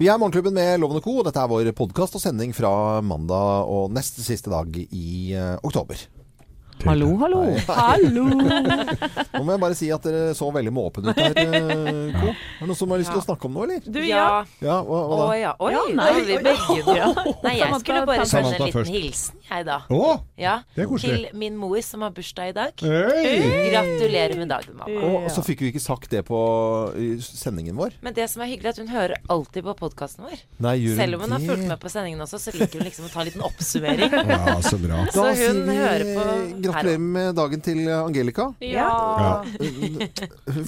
Vi er Morgenklubben med Loven og Co. Dette er vår podkast og sending fra mandag og neste siste dag i uh, oktober. Hallo, hallo. Hallo! Nå må jeg bare si at dere så veldig måpne ut her, eh, Co. Er det noen som har lyst til å snakke om noe, eller? Du, ja. Ja, hva, hva Å da? ja. Oi, Ja, nei, vi begge ja. Nei, jeg skulle bare sende en liten først. hilsen, jeg, da. Å! Ja, Det er koselig. Til min mor som har bursdag i dag. Hey. Gratulerer med dagen, mamma. Og så fikk vi ikke sagt det på sendingen vår. Men det som er hyggelig, er at hun hører alltid på podkasten vår. Nei, gjør Selv om hun har fulgt med på sendingen også, så liker hun liksom å ta en liten oppsummering. Ja, så bra. Da Så sier hun vi hører på gratulerer med dagen til Angelica. Ja. Ja.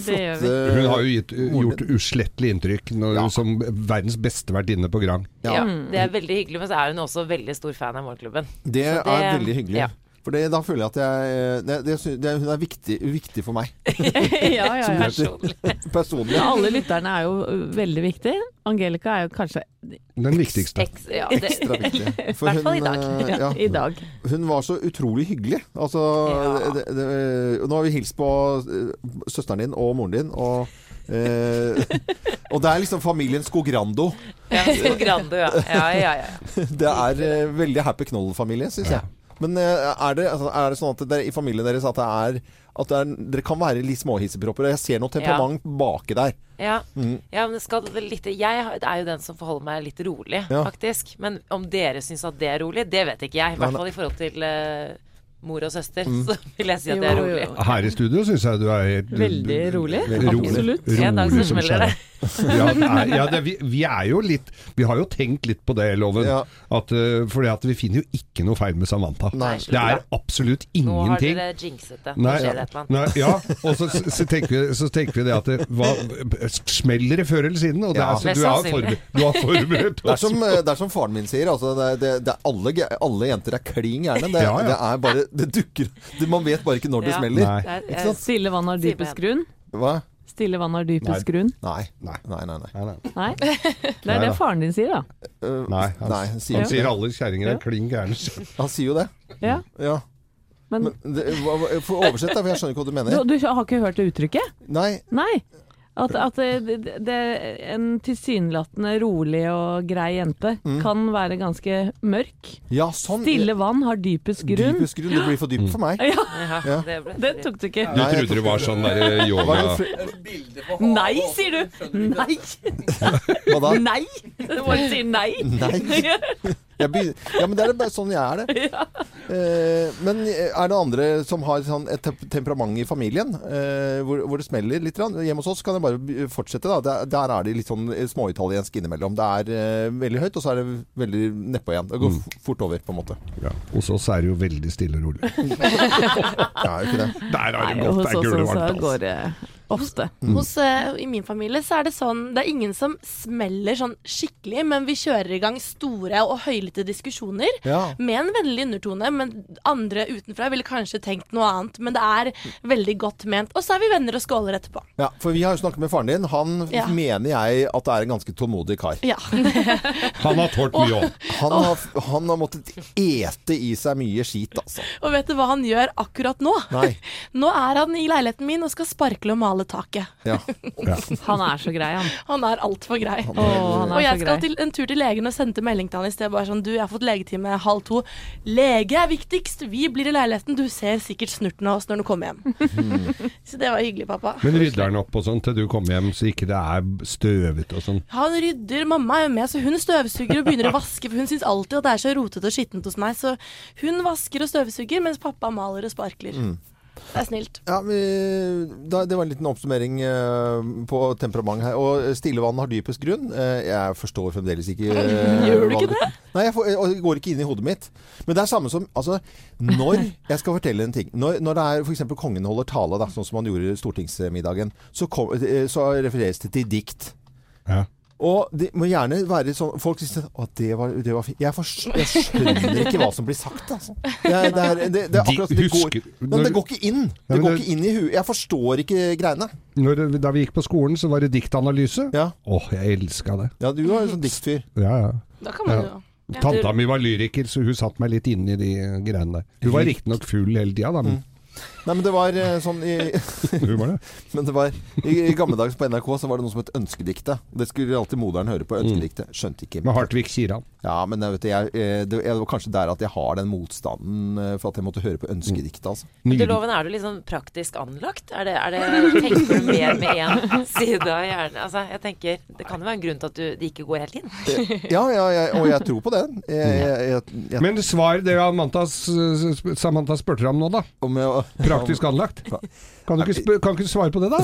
Flotte. Hun har jo gitt, gjort uslettelig inntrykk når, Ja. som verdens beste vertinne på Grang. Ja, det er veldig hyggelig, men så er hun også veldig stor fan av Morgenklubben. Det, det, er veldig hyggelig. Ja. For det, da føler jeg at jeg det, det, sy- det, Hun er viktig, viktig for meg. ja, ja, ja. Personlig. Personlig. Alle lytterne er jo veldig viktige. Angelica er jo kanskje Den viktigste. Eks, ja, det, Ekstra viktig. For Hvert fall i dag. eh, ja, i dag. hun var så utrolig hyggelig. Altså, Ja. det, det, nå har vi hilst på eh, søsteren din og moren din, og eh, Og det er liksom familien Skogrando. ja, Skogrando, ja. Ja, ja, ja. Det er eh, veldig happy knoll-familie, syns jeg. Men eh, er, det, altså, er det sånn at dere, i familien deres at det er at det er, dere kan være litt småhissepropper? Jeg ser noe temperament baki der. Ja. Mm. ja, men det skal det litt Jeg er jo den som forholder meg litt rolig, Ja. faktisk. Men om dere syns at det er rolig, det vet ikke jeg. I hvert fall i forhold til uh, mor og søster, Mm. så vil jeg si at det er rolig. Her i studio syns jeg du er helt Veldig rolig. rolig. Absolutt. En dag Rolig som smeller det. skjær. Ja, er, ja det, vi, vi er jo litt Vi har jo tenkt litt på det, Loven. Ja. At, uh, fordi at vi finner jo ikke noe feil med Samantha. Nei. Det er absolutt ingenting. Nå har dere jinxet det. Nei, det et nei, ja, og så, så, tenker vi, så tenker vi det at det, hva, smeller det før eller siden? Og det, Ja. er, så, du, har sannsynlig. forberedt, du er forberedt Det er som, eh, det er som faren min sier. Altså, det, det, det er alle, alle jenter er klin gærne. Det, Ja, ja. det er bare Det dukker Man vet bare ikke når det Ja. smeller. Nei. Er-? Stille vann har dypest grunn. Hva? Stille vann har dypest grunn. Nei. Nei. Nei, nei, nei. Nei, det er Nei det faren din sier, da. Uh, Nei, han, nei han, sier, han sier alle kjerringer er klin gærne. han sier jo det. Ja. Ja. Men Men det, hva, hva- få oversett, da, for jeg skjønner ikke hva du du, mener. du har ikke hørt det uttrykket? Nei. Nei. At, at det, det, en tilsynelatende rolig og grei jente Mm. kan være ganske mørk. Ja, sånn. Stille vann har dypest grunn. Dypest grunn. Det blir for dypt for meg. Ja, Ja, det det tok du ikke. Du trodde det var sånn der eh, yoga Nei, sier du! Nei! hva da? Nei! Du må si nei. Nei. Jeg begyn- ja, men det er bare sånn jeg er det. Eh, men er det andre som har sånn et temperament i familien, eh, hvor, hvor det smeller litt? Hjemme hos oss kan jeg bare fortsette. da. Der, der er det litt sånn småitaliensk innimellom. Det er eh, veldig høyt, og så er det veldig nedpå igjen. Det går Mm. fort over, på en måte. ja. Hos oss er det jo veldig stille og rolig. Det er jo ikke det. Der er det godt, det er gule varmt. går ofte. Hos, eh, I min familie så er det sånn Det er ingen som smeller sånn skikkelig, men vi kjører i gang store og høylytte diskusjoner Ja. med en vennlig undertone. Men andre utenfra ville kanskje tenkt noe annet. Men det er veldig godt ment. Og så er vi venner og skåler etterpå. ja, For vi har jo snakket med faren din. Han Ja. mener jeg at det er en ganske tålmodig kar. Ja. Han har tålt mye òg. Han han har måttet ete i seg mye skit, altså. Og vet du hva han gjør akkurat nå? Nei. Nå er han i leiligheten min og skal sparkle og male taket. Ja. Han er så grei, han. Han er altfor grei. Å, han Og er jeg skal grei. til en tur til legen og sendte melding til han i sted. Bare sånn, du, jeg har fått legetime halv to. Lege er viktigst! Vi blir i leiligheten. Du ser sikkert snurten av oss når du kommer hjem. så det var hyggelig, pappa. Men rydder han opp og sånn til du kommer hjem, så ikke det er støvete og sånn? Han rydder, mamma er jo med, så hun støvsuger og begynner å vaske. For hun syns alltid at det er så rotete og skittent hos meg. Så hun vasker og støvsuger, mens pappa maler og sparkler. Det er snilt. Ja, Det var en liten oppsummering eh, på temperament her. Og stillevann har dypest grunn. Eh, jeg forstår fremdeles ikke eh, Gjør du ikke det? Nei, jeg får, jeg, det går ikke inn i hodet mitt. Men det er samme som altså, Når Jeg skal fortelle en ting. Når, når det er f.eks. kongen holder tale, da, sånn som han gjorde i stortingsmiddagen, så, kom, eh, så refereres det til dikt. Ja. Og det må gjerne være sånn Folk sier at det var, det var fint. Jeg, jeg skjønner ikke hva som blir sagt, altså. Det, er- det, er, det, det, er akkurat, det, går, men det går ikke inn. Det går ikke inn i huet. Jeg forstår ikke greiene. Når, da vi gikk på skolen, så var det diktanalyse. Ja, Åh, jeg elska det. ja du var jo sånn diktfyr. Ja, ja. Da kan man Ja. Tanta mi var lyriker, så hun satt meg litt inn i de greiene der. Hun var riktignok full hele tida, da, men Nei, men det var eh, sånn i, men det var, i, I gamle dager på NRK så var det noe som het Ønskedikte. Det skulle alltid moderen høre på. Ønskedikte. Skjønte ikke. Med Hartvig Kiran. Ja, men jeg vet, jeg, eh, det, var kanskje der at jeg har den motstanden eh, for at jeg måtte høre på Ønskedikte. Altså. Til loven er du sånn praktisk anlagt? Er det, er det, tenker du mer med én side av hjernen? Altså, jeg tenker, Det kan jo være en grunn til at du, det ikke går helt inn. Ja, ja, ja og jeg tror på det. Jeg, jeg, jeg, jeg, Men svar det Samantha, s- Samantha spurte deg om nå, da. om jeg, Praktisk anlagt. Kan du ikke, kan ikke svare på det, da?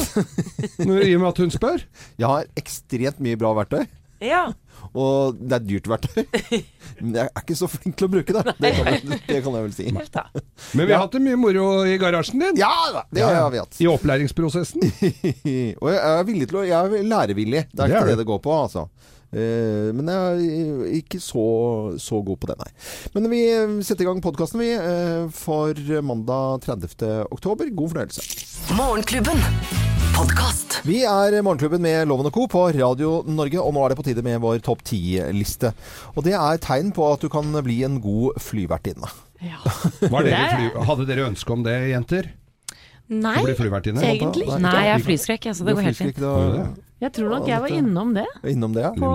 I og med at hun spør? Jeg har ekstremt mye bra verktøy. Ja. Og det er dyrt verktøy. Men jeg er ikke så flink til å bruke det. Det kan, jeg- det kan jeg vel si. Men vi har hatt det mye moro i garasjen din. Ja! Det har vi hatt. I opplæringsprosessen. Og jeg er villig til å Jeg er lærevillig. Det er Det er ikke det det går på, altså. Eh, men jeg er ikke så, så god på det, nei. Men vi setter i gang podkasten, vi, uh, for mandag 30. oktober. God fornøyelse. Morgenklubben. Podcast. Vi er Morgenklubben med Loven og Co. på Radio Norge, og nå er det på tide med vår topp ti-liste. Og det er tegn på at du kan bli en god flyvertinne. Ja. Dere fly, hadde dere ønske om det, jenter? Nei, egentlig ikke. Nei, jeg er flyskrekk, jeg, altså, det går helt fint. Da? Jeg tror nok jeg var innom det innom det, ja. på,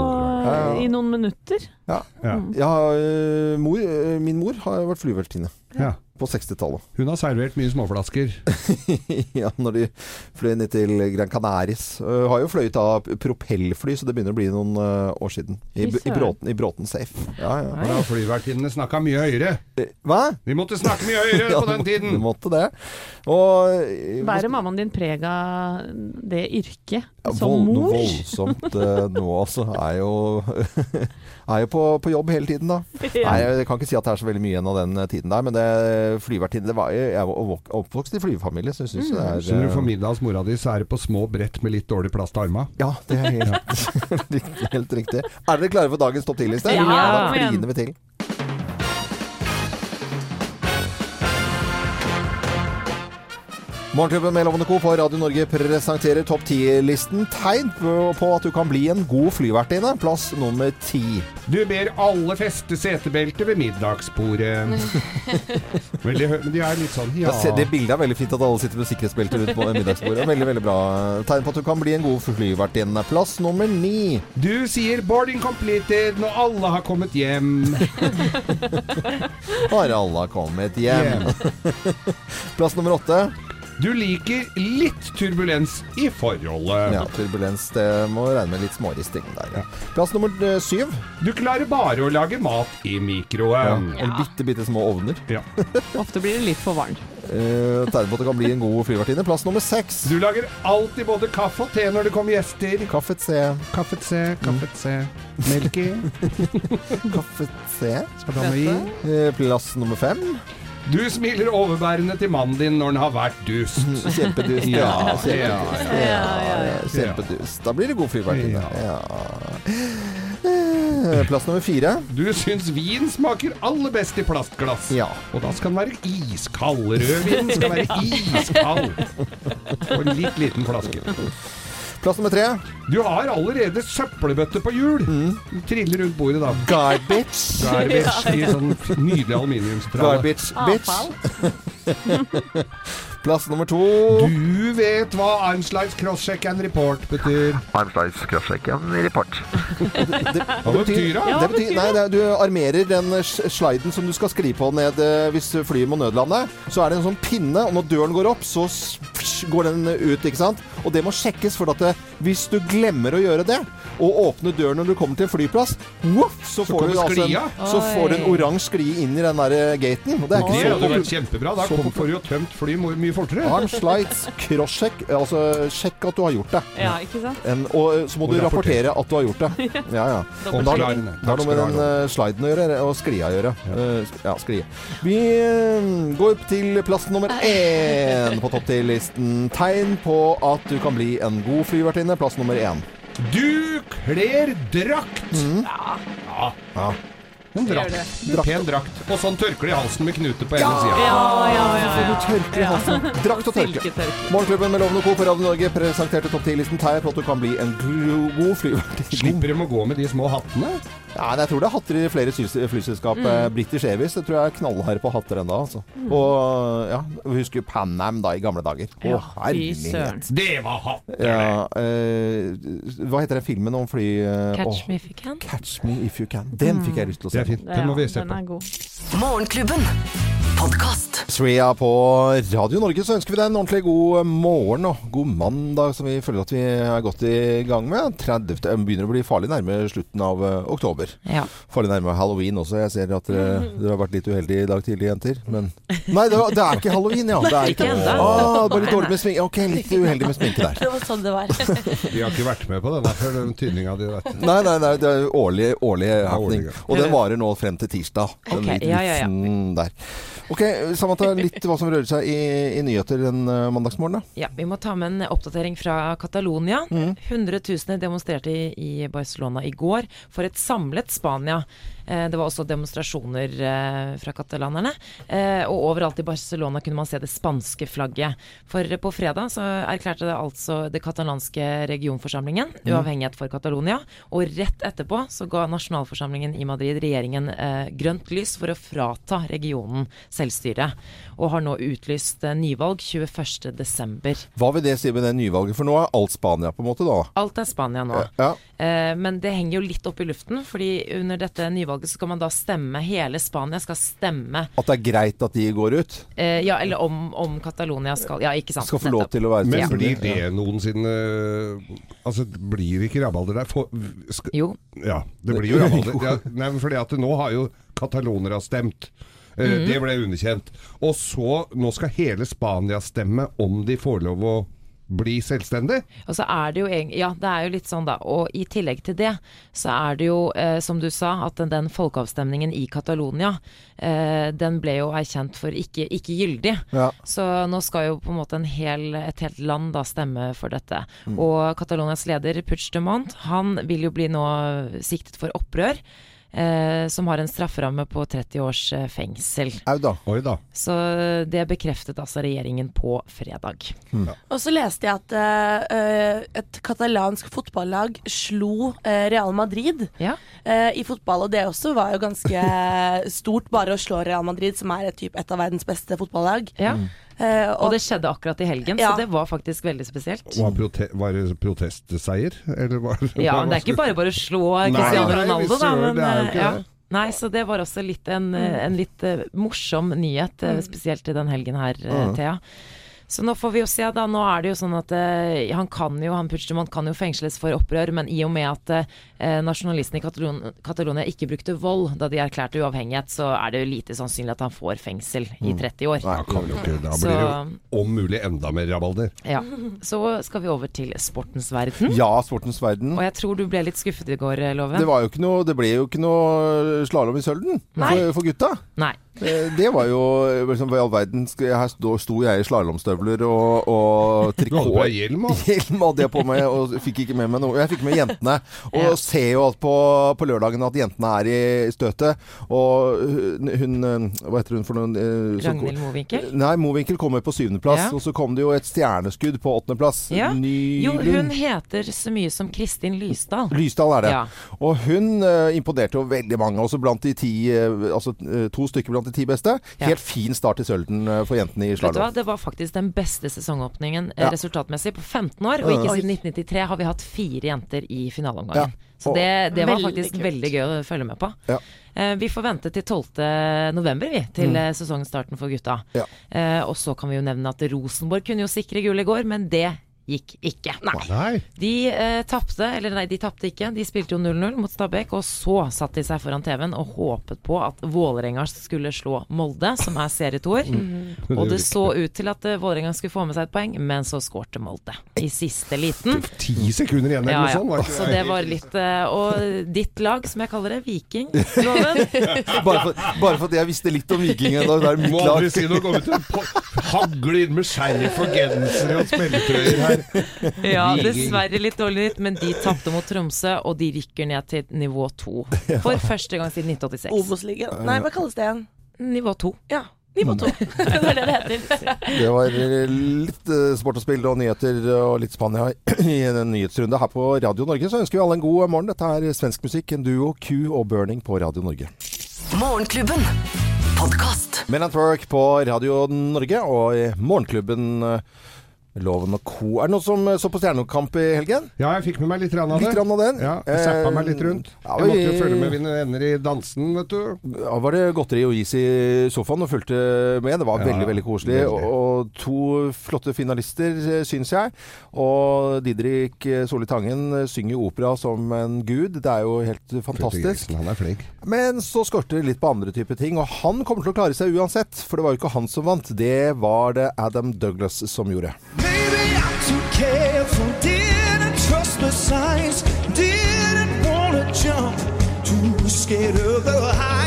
Ja, ja. i noen minutter. ja. Ja. ja eh, mor, eh, min mor har vært flyvertinne ja. På 60-tallet. Hun har servert mye småflasker. ja, når de fløy ned til Gran Canaris. Uh, har jo fløyet av propellfly, så det begynner å bli noen uh, år siden. I, i. Bråten, I Bråten Safe. Ja, ja. Da har flyvertinnene snakka mye høyere. Eh, Hva? Vi måtte snakke mye høyere på den tiden! tiden! måtte det. Og eh, Bærer mammaen din preg av det yrket ja, som mor? Noe voldsomt eh, nå, altså. Er jo, er jo på, på jobb hele tiden, da. Nei, jeg kan ikke si at det er så veldig mye igjen av den eh, tiden der, men det flyvertinne det var, Jeg var oppvokst i flyvefamilie så jeg syns det er Så når du eh, får middag hos mora di, så er det på små brett med litt dårlig plass til arma. Ja, det er helt, helt riktig. Er dere klare for dagens topp 10-liste? Ja, da kliner vi til. Morgenklubben med Lovende Co. på Radio Norge presenterer topp 10-listen. Tegn på, på at du kan bli en god flyvertinne. Plass nummer ti. Du ber alle feste setebeltet ved middagsbordet. Veldig Men de er litt sånn ja. Det bildet er veldig fint at alle sitter med sikkerhetsbelte rundt på middagsbordet. Veldig, veldig bra. Tegn på at du kan bli en god flyvertinne. Plass nummer ni. Du sier 'boarding completed' når alle har kommet hjem. Har alle kommet hjem? Plass nummer åtte. Du liker litt turbulens i forholdet. Ja, turbulens. Det må regne med litt småristing der. Plass nummer eh, syv. Du klarer bare å lage mat i mikroen. Eller bitte, bitte små ovner. Ja. Ofte blir det litt for varmt. Uh, Tegn på at du kan bli en god flyvertinne. Plass nummer seks. Du lager alltid både kaffe og te når det kommer gjester. Kaffe C. Kaffe C, kaffe C. Melk i. kaffe C. Skal du ha noe i? Eh, Plass nummer fem. Du smiler overbærende til mannen din når han har vært dust. Kjempedust. Ja, kjempedust. ja, Ja, Kjempedust. Da blir det god fyrverkeri. Ja. Eh, Plass nummer fire. Du syns vin smaker aller best i plastglass. Ja. Og da skal den være iskald. Rødvin skal være iskald. Og en litt liten flaske. Plass nummer tre. Du har allerede søppelbøtte på hjul. Du triller rundt bordet da. Garbage. Garbage i sånn nydelig aluminiumstrall. Garbage bitch. Plass nummer to. Du vet hva Armslides crosscheck and report betyr. Armslides and report. Hva betyr det? Det hva betyr, betyr nei, det? det, er- du armerer den sliden som du skal skli på ned eh, hvis flyet må nødlande. Så er det en sånn pinne, og når døren går opp, så går den ut, ikke sant? Og det må sjekkes, for at det, hvis du glemmer å gjøre det, og åpne døren når du kommer til en flyplass, woof, så, får du altså en, så får du en oransje sklie inn i den der eh, gaten. Og det er Det ikke hadde så vært kjempebra. Da får du jo tømt fly mo- mye fortere. Armslides crosscheck, altså sjekk at du har gjort det. Ja, ikke sant? En, og eh, så må du rapportere. at du har gjort det. Ja, ja. Da har du- det noe med den uh, sliden å gjøre, og sklia å gjøre. Uh, ja, sklie. Vi uh, går til plass nummer én på topp ti-listen. Tegn på at du kan bli en god flyvertinne. Plass nummer én. Du kler drakt! Ja. Ja. En drakt. Drakt. Pen drakt. Og sånn tørkle i halsen med knute på ene sida. Ja, ja, ja. Ja. tørker i halsen. Drakt og tørke. Morgenklubben med Lovende Co. på Radio Norge presenterte topp 10-listen tegn på at du kan bli en god flyvertinne. Slipper de å gå med de små hattene? Ja, jeg tror det er hatter i flere flyselskap. Mm. British Airways det tror jeg er knallharde på hatter ennå. Altså. Og ja, vi husker jo Pan Am da i gamle dager. Å, Ja, fy herlighet. Det var hatter! Ja, eh, hva heter den filmen om fly... eh, Catch oh, me if you can. Catch Me If You Can. Den fikk jeg lyst til å Det se. er fint. Det må vi se den på. Morgenklubben. Podkast. Svea på Radio Norge, så ønsker vi deg en ordentlig god morgen og god mandag, som vi føler at vi er godt i gang med. 30. Begynner å bli farlig nærme slutten av eh, oktober. Ja. Farlig nærme halloween også. Jeg ser at dere, dere har vært litt uheldige i dag tidlig, jenter. Men Nei, det, var, det er ikke halloween, ja. Det er Ikke ennå. Ah, bare litt dårlig med sminke. Ok, litt uheldig med sminke der. Det var sånn det var. Vi har ikke vært med på denne før, den tydninga di, vet. Nei, nei, nei, det er årlig, årlig happening. Og den varer nå frem til tirsdag. Den Ok, lille ja, ja, ja. der. Ok, Samantha, litt hva som rører seg i, i nyheter den uh, mandagsmorgen, da. Ja, vi må ta med en oppdatering fra Catalonia. Mm. Hundretusener demonstrerte i, i Barcelona i går for et samlet Spania. Eh, det var også demonstrasjoner eh, fra katalanerne. Eh, og overalt i Barcelona kunne man se det spanske flagget. For på fredag så erklærte det altså det katalanske regionforsamlingen Mm. uavhengighet for Catalonia. Og rett etterpå så ga nasjonalforsamlingen i Madrid regjeringen grønt lys for å frata regionen selvstyre. Og har nå utlyst eh, nyvalg 21.12. Hva vil det si med det nyvalget? For nå er alt Spania, på en måte, da. Alt er Spania nå. Ja. Eh, men det henger jo litt opp i luften, fordi under dette nyvalget så skal man da stemme Hele Spania skal stemme At det er greit at de går ut? eh, Ja, eller om, om Catalonia skal Ja, ikke sant. Skal få lov til å være Men blir det noensinne Altså, blir ikke rabalder der? For, skal, Jo. ja, det blir jo rabalder. Ja, nei, fordi at nå har jo katalonere stemt. Eh, Det ble underkjent. Og så, nå skal hele Spania stemme om de får lov å bli selvstendig. Og så er det jo Ja, det er jo litt sånn, da. Og i tillegg til det, så er det jo, eh, som du sa, at den, den folkeavstemningen i Catalonia, eh, den ble jo erkjent for ikke, ikke gyldig. Ja. Så nå skal jo på en måte en hel, et helt land da stemme for dette. Mm. Og Catalonias leder Puigdemont, han vil jo bli nå siktet for opprør. Eh, som har en strafferamme på 30 års eh, fengsel. Auda. Oi da. Så det bekreftet altså regjeringen på fredag. Og så leste jeg at eh, et katalansk fotballag slo eh, Real Madrid Ja. eh, i fotball, og det også var jo ganske stort, bare å slå Real Madrid, som er et, typ, et av verdens beste fotballag. ja. Eh, Og det skjedde akkurat i helgen, Ja. så det var faktisk veldig spesielt. Var, prote var det protestseier? Eller var, Ja, men det er ikke bare bare å slå Cristiano Ronaldo, da. Men, det er jo eh, ikke ja. det. Nei, så det var også litt en, eh, en litt eh, morsom nyhet, eh, spesielt i den helgen her, eh, Thea. Så nå får vi jo se, da. Nå er det jo sånn at eh, han kan jo, han Puigdemont kan jo fengsles for opprør, men i og med at eh, nasjonalistene i Katalon Catalonia ikke brukte vold da de erklærte uavhengighet, så er det jo lite sannsynlig at han får fengsel i 30 år. Nei, han kan jo ikke, da blir det jo om mulig enda mer rabalder. Ja. Så skal vi over til sportens verden. Ja, sportens verden. Og jeg tror du ble litt skuffet i går, Loven. Det, var jo ikke noe, det ble jo ikke noe slalåm i Sølden for, for gutta. Nei. Eh, Det var jo liksom, Hva i all verden Her sto, sto jeg i slalåmstøvler og, og Du hadde trikot. hjelm. Hjelm hadde jeg på meg, og fikk ikke med meg noe. Jeg fikk med jentene. Og Ja. ser jo alt på, på lørdagen at jentene er i støtet. Og hun, eh, Hva heter hun for noen? eh, Ragnhild Mowinckel? Nei, Mowinckel kommer på syvendeplass. Ja. Og så kom det jo et stjerneskudd på åttendeplass. Ja. Jo, hun heter så mye som Kristin Lysdal. Lysdal er det. Ja. Og hun uh, imponerte jo veldig mange. Også blant de ti, uh, altså to stykker blant de ti beste. Helt fin start i Sølden eh, for jentene i slalåm. Det var faktisk den beste sesongåpningen eh, resultatmessig på 15 år. Og ikke siden 1993 har vi hatt fire jenter i finaleomgangen. Så det, det var faktisk veldig, veldig gøy å følge med på. Ja. Eh, vi får vente til 12. november vi, til mm. sesongstarten for gutta. Ja. Eh, og så kan vi jo nevne at Rosenborg kunne jo sikre gull i går, men det gikk ikke. Nei. De eh, tapte, eller nei, de tapte ikke. De spilte jo 0-0 mot Stabæk, og så satte de seg foran TV-en og håpet på at Vålerenga skulle slå Molde, som er serietoer. Og det så ut til at eh, Vålerenga skulle få med seg et poeng, men så skårte Molde i siste liten. Ti sekunder igjen eller Ja, noe sånt? Var ikke Så det var litt eh, Og ditt lag, som jeg kaller det, Viking, Loven. Bare, for, bare for at jeg visste litt om Vikingen. Da, det er mitt Må aldri si noe. om til å hagle inn med skjerf og gensere og spilletrøyer her. Ja, dessverre litt dårlig nytt, men de tapte mot Tromsø, og de rykker ned til nivå to. For første gang siden 1986. Obos-ligaen. Nei, hva kalles det igjen? Nivå to. Ja. Nivå to. det er det det heter. Det var litt eh, sport og spill og nyheter og litt Spania i en nyhetsrunde her på Radio Norge. Så ønsker vi alle en god morgen. Dette er svensk musikk, en duo, Q og Burning på Radio Norge. Morgenklubben. Podkast. Men at Work på Radio Norge og i Morgenklubben eh, Loven og co. Er det noen som eh, så på Stjernekamp i helgen? Ja, jeg fikk med meg litt rann av det. Litt rann av den? Ja, jeg zappa meg litt rundt. Ja, Jeg måtte jo følge med mine venner i dansen, vet du. Ja, var det godteri og is i sofaen og fulgte med. Det var veldig veldig koselig. veldig. Og to flotte finalister, eh, syns jeg. Og Didrik eh, Solli Tangen eh, synger opera som en gud. Det er jo helt fantastisk. Han er flink. Men så skorter det litt på andre typer ting. Og han kommer til å klare seg uansett, for det var jo ikke han som vant. Det var det Adam Douglas som gjorde. Maybe I'm too careful, didn't trust the signs, didn't wanna jump, too scared of the height.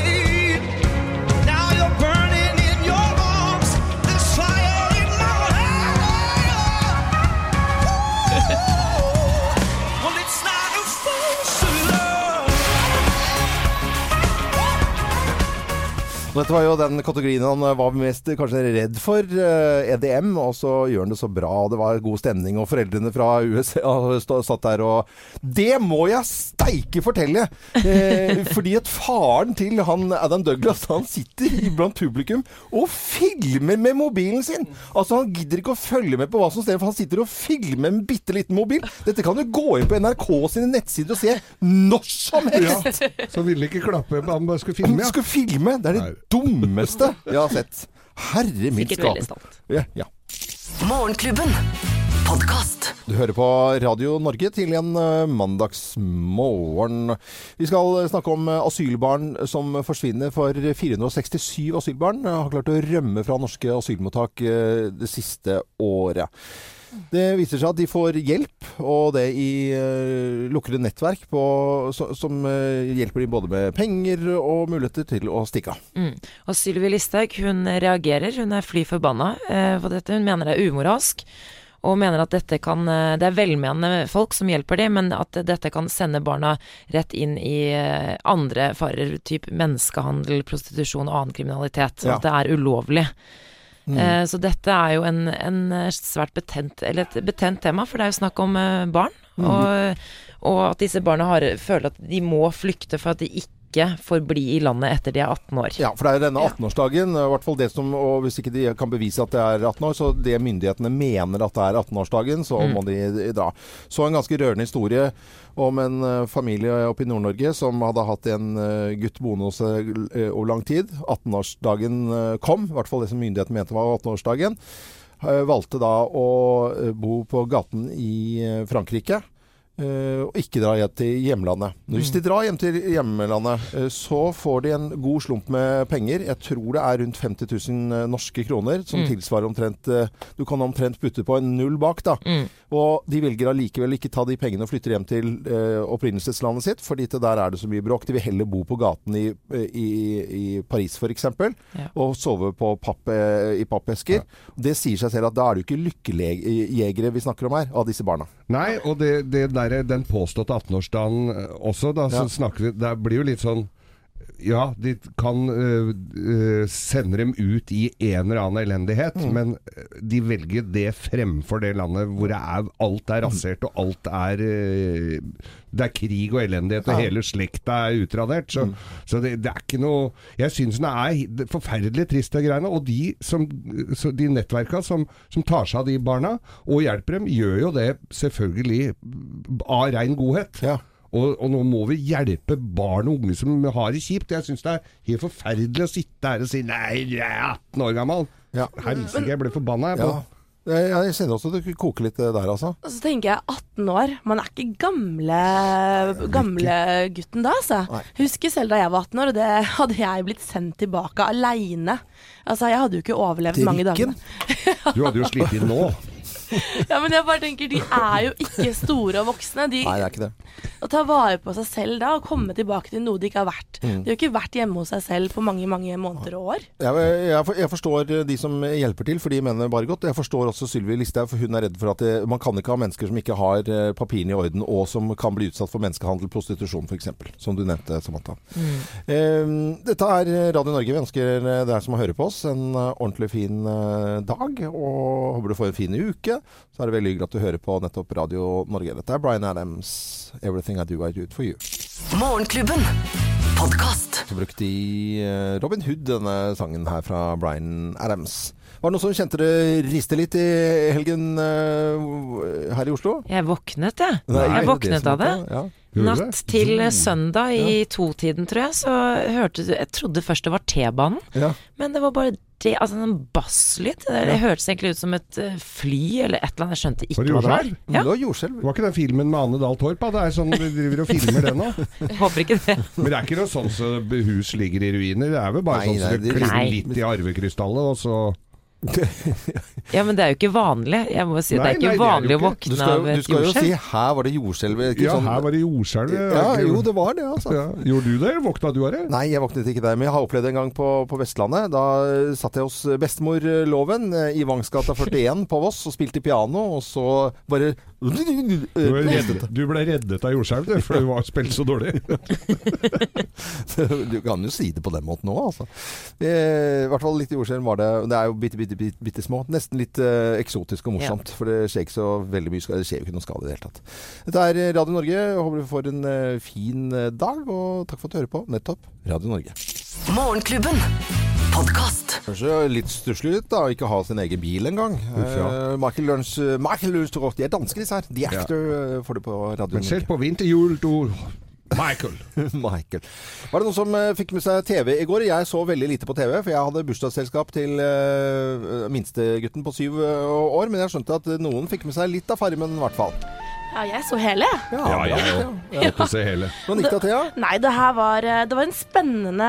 Og Dette var jo den kategorien han var mest kanskje redd for, eh, EDM, og så gjør han det så bra. og Det var god stemning, og foreldrene fra USA satt der og Det må jeg steike fortelle! Eh, fordi at faren til han Adam Douglas, han sitter blant publikum og filmer med mobilen sin! Altså Han gidder ikke å følge med på hva som skjer, for han sitter og filmer en bitte liten mobil. Dette kan du gå inn på NRK sine nettsider og se når som helst! Så ville ikke klappe, han bare skulle filme, Ja. Han skulle filme! Det er det dummeste jeg har sett. Herre min Sikkert veldig skaper. stolt. Ja, ja. Morgenklubben. Podcast. Du hører på Radio Norge til en eh, mandagsmorgen. Vi skal snakke om eh, asylbarn som forsvinner. For 467 asylbarn har klart å rømme fra norske asylmottak eh, det siste året. Det viser seg at de får hjelp, og det i uh, lukkede nettverk på, så, som uh, hjelper dem både med penger og muligheter til å stikke av. Mm. Og Sylvi Listhaug hun reagerer, hun er fly forbanna uh, på dette. Hun mener det er umoralsk. Og mener at dette kan Det er velmenende folk som hjelper dem, men at dette kan sende barna rett inn i andre farer, typ menneskehandel, prostitusjon og annen kriminalitet. Ja. at det er ulovlig. Mm. Eh, Så dette er jo en, en eh, svært betent, eller et betent tema, for det er jo snakk om eh, barn. Mm. Og, og at disse barna har, føler at de må flykte for at de ikke får bli i landet etter de er 18 år. Ja, for det er jo denne 18-årsdagen, i hvert fall det som, og hvis ikke de kan bevise at det er 18 år, så det myndighetene mener at det er 18-årsdagen, så Mm. må de dra. Så en ganske rørende historie om en eh, familie oppe i Nord-Norge som hadde hatt en eh, gutt boende hos seg eh, over lang tid. 18-årsdagen eh, kom, i hvert fall det som myndighetene mente var 18-årsdagen. Eh, Valgte da å bo på gaten i Frankrike. Eh, og ikke dra hjem til hjemlandet. Hvis de drar hjem til hjemlandet, eh, så får de en god slump med penger. Jeg tror det er rundt 50 000 norske kroner, som Mm. tilsvarer omtrent eh, Du kan omtrent putte på en null bak, da. Mm. Og de velger allikevel ikke ta de pengene og flytter hjem til eh, opprinnelseslandet sitt, fordi til der er det så mye bråk. De vil heller bo på gaten i, i, i Paris f.eks. Ja. og sove på papp, eh, i pappesker. Det sier seg selv at da er det jo ikke lykkejegere vi snakker om her, av disse barna. Nei, og det, det der, den påståtte 18-årsdagen eh, også, da, så Ja. snakker vi Det blir jo litt sånn ja, de kan uh, sende dem ut i en eller annen elendighet, Mm. men øh, de velger det fremfor det landet hvor det er, alt er rasert og alt er uh, Det er krig og elendighet, og Ja. Mm. hele slekta er utradert. Så, så det, det er ikke noe Jeg syns det er forferdelig trist, de greiene. Og de, som, de nettverka som, som tar seg av de barna og hjelper dem, gjør jo det selvfølgelig av rein godhet. Ja. Og, og nå må vi hjelpe barn og unge som har det kjipt. Jeg syns det er helt forferdelig å sitte her og si 'nei, jeg er 18 år gammel'. Ja. Helsike, jeg ble forbanna. Jeg, på. Ja. Jeg, jeg kjenner også det koker litt eh, der, altså. Og så tenker jeg 18 år. Man er ikke gamle, gamle gutten da, altså. Nei. Husker selv da jeg var 18 år, og det hadde jeg blitt sendt tilbake aleine. Altså, jeg hadde jo ikke overlevd mange dager. Du hadde jo slitt inn nå. Ja, men jeg bare tenker, De er jo ikke store og voksne. De, Nei, det er ikke det. Å ta vare på seg selv da, og komme tilbake til noe de ikke har vært. Mm. De har ikke vært hjemme hos seg selv på mange mange måneder og år. Jeg, jeg, jeg forstår de som hjelper til, for de mener bare godt. Jeg forstår også Sylvi Listhaug, for hun er redd for at det, man kan ikke ha mennesker som ikke har eh, papirene i orden, og som kan bli utsatt for menneskehandel, prostitusjon f.eks., som du nevnte, Samantha. Eh, dette er Radio Norge. Vi ønsker deg som hører på oss en eh, ordentlig fin eh, dag, og håper du får en fin uke. Så er det veldig hyggelig at du hører på nettopp Radio Norge. Dette er Bryan Adams, 'Everything I Do I Do It For You'. Morgenklubben. Podkast. Så brukte de eh, Robin Hood, denne sangen her fra Bryan Adams. Var det noen som kjente det riste litt i helgen eh, her i Oslo? Jeg våknet, jeg. Nei, jeg våknet det av det. Ja. Natt til søndag i totiden, tror jeg, så hørte du Jeg trodde først det var T-banen, Ja. men det var bare det, altså en basslyd. Det, det hørtes egentlig ut som et eh, fly eller et eller annet. Jeg skjønte ikke hva det var. Ja, Det var jordskjelv. Var ikke den filmen med Ane Dahl Torp? Det er sånn vi driver og filmer den nå. håper ikke det. Men det er ikke noe sånn så hus ligger i ruiner. Det er vel bare Nei, sånn så det det- litt i arvekrystallet, og så Ja, men det er jo ikke vanlig. Jeg må si, Nei, det er ikke nei, vanlig er vanlig å våkne skal, av jordskjelv du et skal jo si 'her var det jordskjelv'. Ja, sånn- her var det jordskjelv. ja, Jo, det var det, altså. ja. Gjorde du det? Våkna du av det? Nei, jeg våknet ikke der, men jeg har opplevd det en gang på, på Vestlandet. Da eh, satt jeg hos bestemor Loven eh, i Vangsgata 41 på Voss og spilte piano, og så bare Du ble reddet, du ble reddet av jordskjelv, du, for du var spilt så dårlig. Du kan jo si det på den måten òg, altså. Eh, I hvert fall litt jordskjelv var det. Det er jo bitte, bitte, bitte, bitte små. Nesten litt uh, eksotisk og morsomt. For det skjer ikke så veldig mye skade. Det skjer jo ikke noe skade i det hele tatt. Dette er Radio Norge. Jeg Håper du får en uh, fin eh, dag, og takk for at du hører på. Nettopp Radio Norge. Morgenklubben. Kanskje litt stusslig ut da, å ikke ha sin egen bil engang. Ja. Uh, Michael Luns Michael Luns De er danske, disse her. The Actor eh, får det på Radio Men selv på vinterhjul, du Michael. Michael. Var det noen som eh, fikk med seg TV i går? Jeg så veldig lite på TV, for jeg hadde bursdagsselskap til uh, minstegutten på syv eh, år. Men jeg skjønte at noen fikk med seg litt av Farmen, i hvert fall. Ja, jeg så hele, Ja, Ja, Ja, bra, jeg ja. måtte se hele. Hvordan gikk det, Thea? Nei, det her var, det var en spennende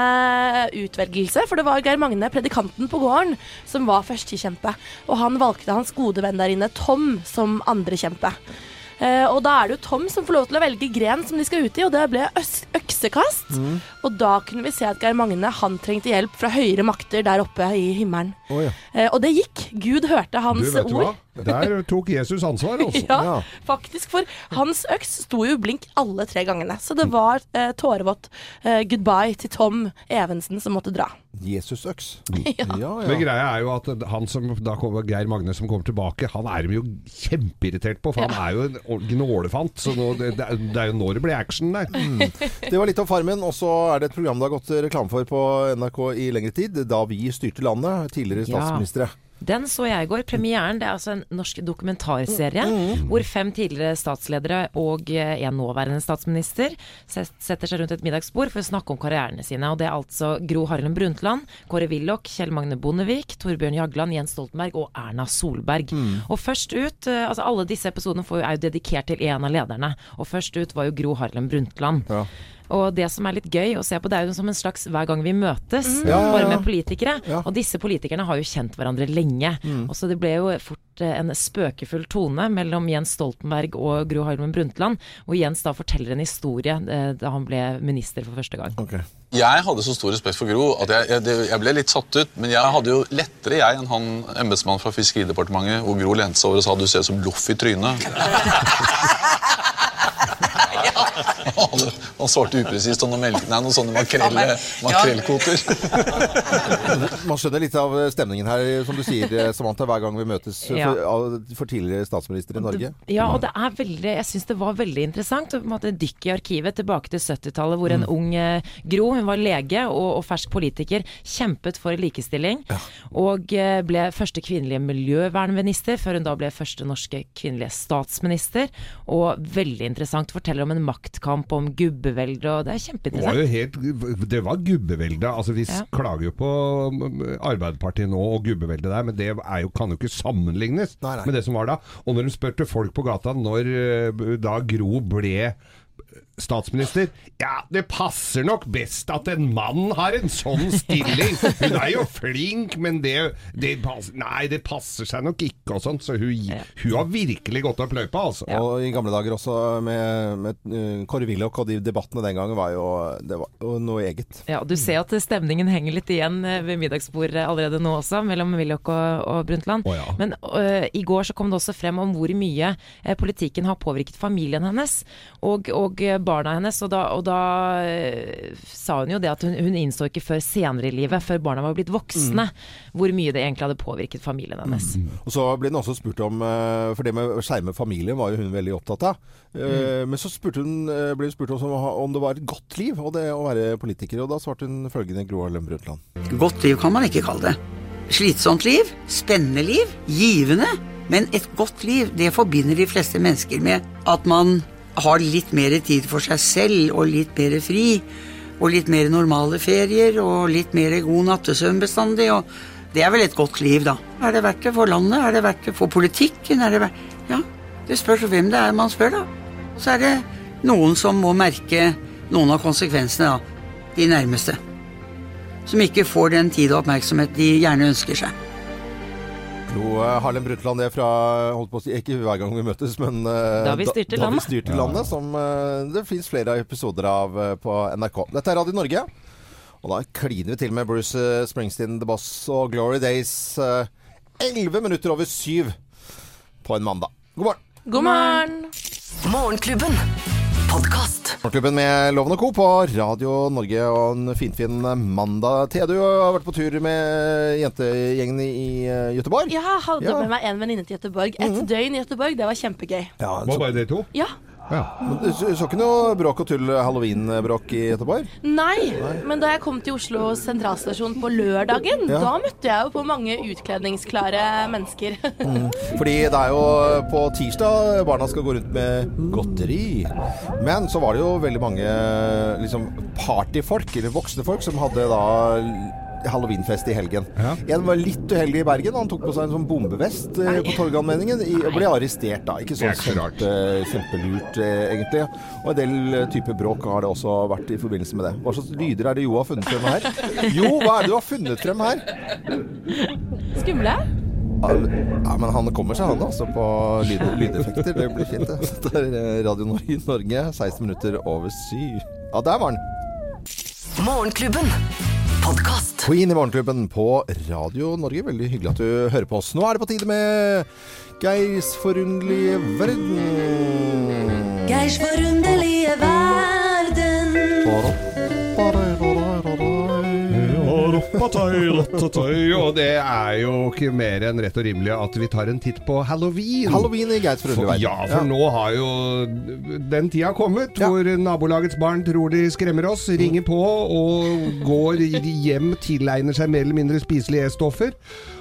utvelgelse. For det var Geir Magne, predikanten på gården, som var førstekjempe. Og han valgte hans gode venn der inne, Tom, som andrekjempe. Eh, og da er det jo Tom som får lov til å velge gren som de skal ut i, og det ble øksekast. øksekast. Og da kunne vi se at Geir Magne han trengte hjelp fra høyere makter der oppe i himmelen. Oh, ja. Eh, og det gikk. Gud hørte Du, hans vet ord. hva? Der tok Jesus ansvar, altså. Ja, Ja. faktisk. For hans øks sto jo blink alle tre gangene. Så det var eh, tårevått eh, goodbye til Tom Evensen som måtte dra. Jesus-øks. Ja. Ja, Men greia er jo at han som da kommer, Geir Magne som kommer tilbake, han er de jo kjempeirritert på, for han er jo en gnålefant. Så nå, det, det er jo nå det blir action der. Det var litt om Farmen, og så er det et program det har gått reklame for på NRK i lengre tid. Da vi styrte landet. Tidligere Ja. statsministre. Den så jeg i går. Premieren. Det er altså en norsk dokumentarserie hvor fem tidligere statsledere og eh, en nåværende statsminister setter seg rundt et middagsbord for å snakke om karrierene sine. Og det er altså Gro Harlem Brundtland, Kåre Willoch, Kjell Magne Bondevik, Torbjørn Jagland, Jens Stoltenberg og Erna Solberg. Og først ut eh, Altså alle disse episodene er jo dedikert til en av lederne. Og først ut var jo Gro Harlem Brundtland. Ja. Og det som er litt gøy å se på, det er jo som en slags hver gang vi møtes, Ja, ja, bare med politikere. Ja. Og disse politikerne har jo kjent hverandre lenge. Og så det ble jo fort eh, en spøkefull tone mellom Jens Stoltenberg og Gro Harlem Brundtland, hvor Jens da forteller en historie eh, da han ble minister for første gang. Ok. Jeg hadde så stor respekt for Gro at jeg, jeg, jeg ble litt satt ut. Men jeg hadde jo lettere jeg enn han embetsmannen fra Fiskeridepartementet hvor Gro lente seg over og sa du ser ut som loff i trynet. Han, han svarte upresist om noe melk... Nei, noen sånne makrelle, makrellkvoter. Man skjønner litt av stemningen her, som du sier, Samantha, hver gang vi møtes Ja. for, for tidligere statsminister i Norge. Ja, og det er veldig Jeg syns det var veldig interessant dykke i arkivet tilbake til 70-tallet, hvor en ung eh, Gro, hun var lege og, og fersk politiker, kjempet for likestilling. Og eh, ble første kvinnelige miljøvernminister, før hun da ble første norske kvinnelige statsminister. Og veldig interessant. Forteller om en maktkamp, om gubbevelde, og det er Det var kjempeinteressant. jo helt Det var gubbevelde. Altså, vi Ja. klager jo på um, Arbeiderpartiet nå og gubbeveldet der, men det er jo, kan jo ikke sammenlignes Nei, nei. med det som var da. Og når de spurte folk på gata når eh, da Gro ble statsminister Ja, det passer nok best at en mann har en sånn stilling. Hun er jo flink, men det, det passer, Nei, det passer seg nok ikke og sånt. Så hun, hun har virkelig gått opp løypa, altså. Og i gamle dager også med, med uh, Kåre Willoch og de debattene den gangen var jo, det var jo noe eget. Ja, Du ser at stemningen henger litt igjen eh, ved middagsbordet allerede nå også, mellom Willoch og, og Brundtland. Oh, ja. Men uh, i går så kom det også frem om hvor mye uh, politikken har påvirket familien hennes og, og eh, barna hennes. Og da, og da eh, sa hun jo det at hun, hun innså ikke før senere i livet, før barna var blitt voksne, hvor mye det egentlig hadde påvirket familien hennes. Og så ble hun også spurt om eh, For det med å skjerme familien var jo hun veldig opptatt av. Mm. Men så hun, ble hun spurt om, om det var et godt liv og det å være politiker. Og da svarte hun følgende Gro Harlem Brundtland. Godt liv kan man ikke kalle det. Slitsomt liv, spennende liv, givende. Men et godt liv, det forbinder de fleste mennesker med at man har litt mer tid for seg selv, og litt mer fri, og litt mer normale ferier, og litt mer god nattesøvn bestandig. og det er vel et godt liv, da. Er det verdt det for landet? Er det verdt det for politikken? Er det verdt... Ja, det spørs hvem det er man spør, da. Og så er det noen som må merke noen av konsekvensene, da. De nærmeste som ikke får den tid og oppmerksomhet de gjerne ønsker seg. Gro eh, Harlem Brundtland, det er fra holdt på å si, Ikke hver gang vi møtes, men eh, Da vi styrte da, da vi landet. styrte landet. Som eh, det fins flere episoder av på NRK. Dette er Radio Norge. Og da kliner vi til med Bruce Springsteen, The Boss og Glory Days. Elleve minutter over syv på en mandag. God morgen. God morgen! Morgenklubben. Podkast. Morgenklubben med Loven og Co. på Radio Norge og en finfin mandag. Thea, du har vært på tur med jentegjengen i Gøteborg. Ja, Jeg hadde Ja. med meg en venninne til Göteborg. Et døgn i Gøteborg. det var kjempegøy. Ja, Var så, bare dere to? Ja. Ja. men du så, ikke noe bråk og tull halloween-bråk i Göteborg? Nei, men da jeg kom til Oslo sentralstasjon på lørdagen, Ja. da møtte jeg jo på mange utkledningsklare mennesker. Fordi det er jo på tirsdag barna skal gå rundt med godteri. Men så var det jo veldig mange liksom partyfolk, eller voksne folk, som hadde da Halloweenfest i helgen. Ja. En var litt uheldig i Bergen. Han tok på seg en sånn bombevest eh, på Torgallmenningen og ble arrestert da. Ikke sånn kjempe, kjempelurt, eh, egentlig. Og en del type bråk har det også vært i forbindelse med det. Hva slags lyder er det Jo har funnet frem her? Jo, hva er det du har funnet frem her? Skumle? Ja, men han kommer seg, han altså, på lyd, lydeffekter. Det blir fint, det. Det er eh, Radio Norge, Norge, 16 minutter over syv. Ja, der var den. Morgenklubben. Podkast. Queen i Morgenklubben på Radio Norge. Veldig hyggelig at du hører på oss. Nå er det på tide med Geirs forunderlige verden. Geirs forunderlige verden. Og det er jo ikke mer enn rett og rimelig at vi tar en titt på halloween. Halloween i Geirs For, forunderlige verden. ja, for nå har jo den tida kommet Ja. hvor nabolagets barn tror de skremmer oss, ringer på og går hjem, tilegner seg mer eller mindre spiselige stoffer.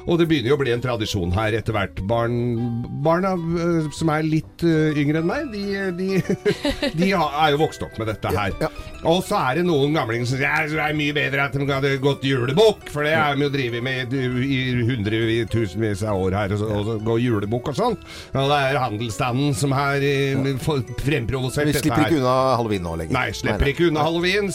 Og det begynner jo å bli en tradisjon her etter hvert. Barn, barna øh, som er litt øh, yngre enn meg, de, de, de er jo vokst opp med dette her. Ja. Og så er det noen gamlinger som sier det er mye bedre at de hadde gått julebukk, for det er de jo drevet med i hundretusenvis av år her, og, så, og gå julebukk og sånn. Og det er handelsstanden som har fremprovosert dette fremprovosert Vi slipper ikke unna halloween nå lenger. Nei, slipper ikke unna halloween.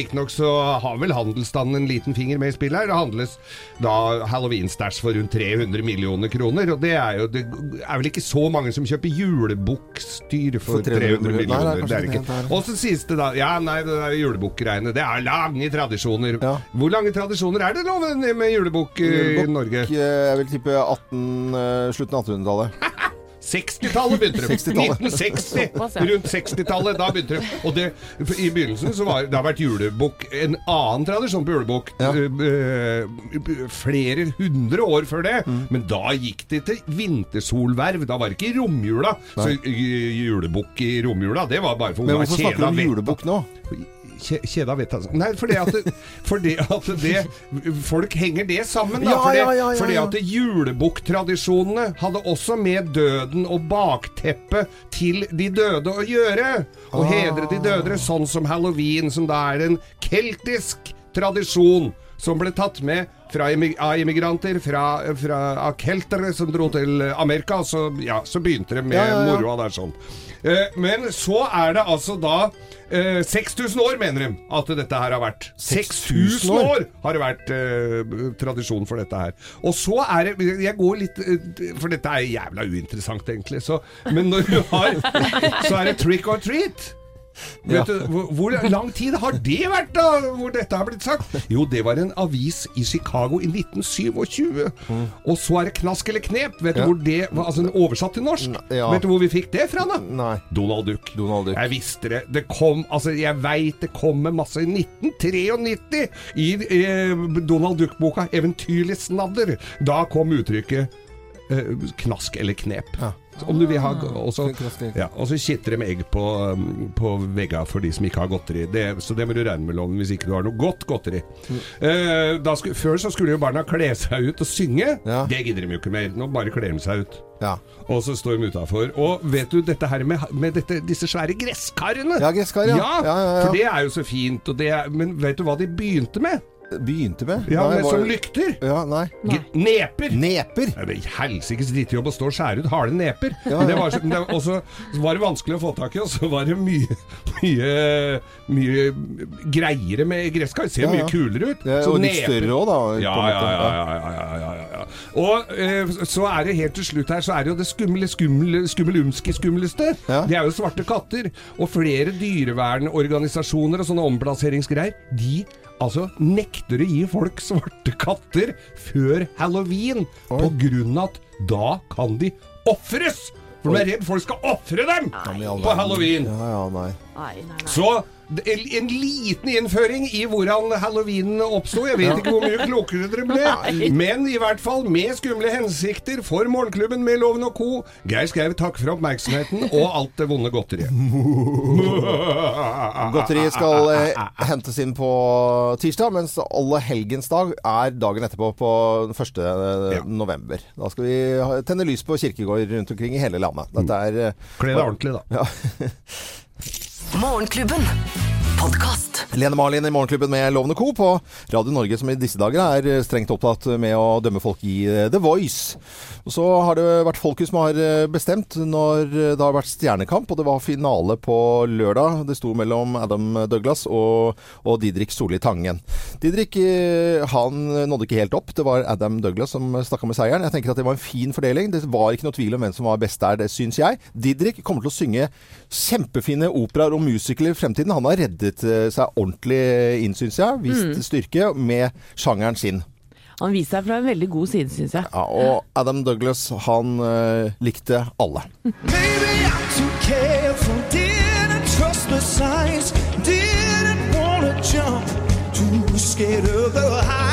Riktignok så har vel handelsstanden en liten finger med i spillet her. Det handles da halloween-stæsj for rundt 300 millioner kroner. Og det er jo Det er vel ikke så mange som kjøper julebukkstyr for, For 300 300 millioner. Nei, det er det ikke Og så sies det da Ja, nei, det er julebukkgreiene. Det er lange tradisjoner. Ja. Hvor lange tradisjoner er det loven med julebukk eh, i Norge? eh, Jeg vil tippe 18, eh, slutten av 1800-tallet. 60-tallet begynte de. 60-tallet. 1960. Rundt 60-tallet. Da begynte de. Og det, I begynnelsen så var det har vært julebukk En annen tradisjon på julebukk Ja. eh, eh, flere hundre år før det. Mm. Men da gikk det til vintersolverv. Da var det ikke romjula. Nei. Så julebukk i romjula, det var bare for Men hvorfor snakker du om julebukk nå? Kje- Kjeda vet altså. Nei, fordi at, det, fordi at det Folk henger det sammen, da. Fordi, ja, ja, ja, fordi at julebukktradisjonene hadde også med døden og bakteppet til de døde å gjøre. Å Ah. hedre de døde, sånn som halloween, som da er en keltisk tradisjon. som ble tatt med fra av immigranter, fra, fra av keltere som dro til Amerika. Så, ja, så begynte det med Ja, ja, moroa der sånn. Eh, men så er det altså da eh, 6000 år, mener de, at dette her har vært. 6000 år? år har det vært eh, tradisjon for dette her. Og så er det Jeg går litt eh, For dette er jævla uinteressant, egentlig. Så, men når du har Så er det trick or treat. Ja. Vet du, hvor, hvor lang tid har det vært, da? Hvor dette har blitt sagt? Jo, det var en avis i Chicago i 1927. Og så er det Knask eller knep. Vet du Ja. hvor det var altså, Oversatt til norsk. ja. Vet du hvor vi fikk det fra, da? Nei. Donald Duck. Donald Duck. Jeg visste det. Det kom Altså, jeg veit det kommer masse i 1993 i eh, Donald Duck-boka 'Eventyrlig snadder'. Da kom uttrykket eh, knask eller knep. Om du vil ha Og så ja, og så kitter de egg på, um, på vegga for de som ikke har godteri. Det, så det må du regne med, Loven, hvis ikke du har noe godt godteri. Eh, da sku, før så skulle jo barna kle seg ut og synge. Ja. Det gidder de jo ikke mer. Nå bare kler de seg ut. Ja. Og så står de utafor. Og vet du dette her med, med dette, disse svære gresskarene? Ja, gresskar, ja. Ja. For det er jo så fint. Er, men vet du hva de begynte med? Begynte med? Ja, Nei, var- Som lykter. Ja, nei. G- Neper! Neper! Er helsikes drittjobb å stå og skjære ut harde neper. Ja, ja. var, så, det, var det vanskelig å få tak i, og så var det mye mye, mye greiere med gresskar. Ser Ja, ja. mye kulere ut. Ja, og litt større òg, da. Ja, ja, ja, ja, ja, ja, ja, ja, ja. Og eh, så er det helt til slutt her, så er det jo det skumle, skumle, skummelumske skumleste. Ja. Det er jo svarte katter. Og flere dyrevernorganisasjoner og sånne omplasseringsgreier, de altså nekter å gi folk svarte katter før halloween på grunn av at da kan de ofres! For de er redd folk skal ofre dem på halloween. Ja, ja, nei. Nei, nei, nei. Så en, en liten innføring i hvordan halloween oppsto. Jeg vet ikke hvor mye klokere dere ble, men i hvert fall med skumle hensikter for Morgenklubben med Loven og co. Geir Skau takker for oppmerksomheten og alt det vonde godteriet. Godteriet skal eh, hentes inn på tirsdag, mens alle helgens dag er dagen etterpå på den 1. Ja. november. Da skal vi tenne lys på kirkegård rundt omkring i hele landet. Dette er eh, Kle deg ordentlig, da. Morgenklubben. Podkast. Lene Marlin i Morgenklubben med Lovende Co. på Radio Norge, som i disse dager er eh, strengt opptatt med å dømme folk i eh, The Voice. Og så har det vært folket som har eh, bestemt når det har vært stjernekamp, og det var finale på lørdag. Det sto mellom Adam Douglas og, og Didrik Solli Tangen. Didrik han nådde ikke helt opp. Det var Adam Douglas som stakk med seieren. Jeg tenker at det var en fin fordeling. Det var ikke noe tvil om hvem som var best der, det syns jeg. Didrik kommer til å synge kjempefine operaer og musicals i fremtiden. Han har reddet eh, seg ordentlig inn, syns jeg. Vist styrke med sjangeren sin. Han viser seg fra en veldig god side, syns jeg. Ja, og Adam Douglas, han uh, likte alle. Baby, I'm too careful, didn't trust the signs, didn't wanna jump, too scared of the height.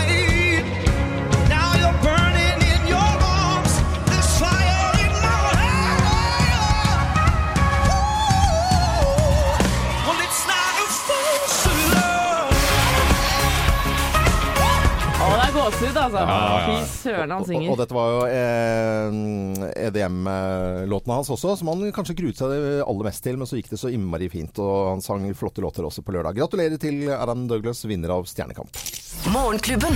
Gåsehud, altså. Fy søren, han Og, og synger. dette var jo eh, EDM-låtene hans også, som han kanskje gruet seg aller mest til, men så gikk det så innmari fint, og han sang flotte låter også på lørdag. Gratulerer til Adam Douglas, vinner av Stjernekamp. Morgenklubben.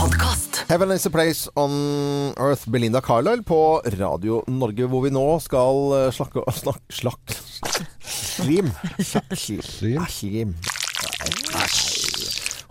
Podcast. Heaven is a place on earth, Belinda Carlisle på Radio Norge, hvor vi nå skal eh, slakke Slakk... Slakk... Slim. Slim.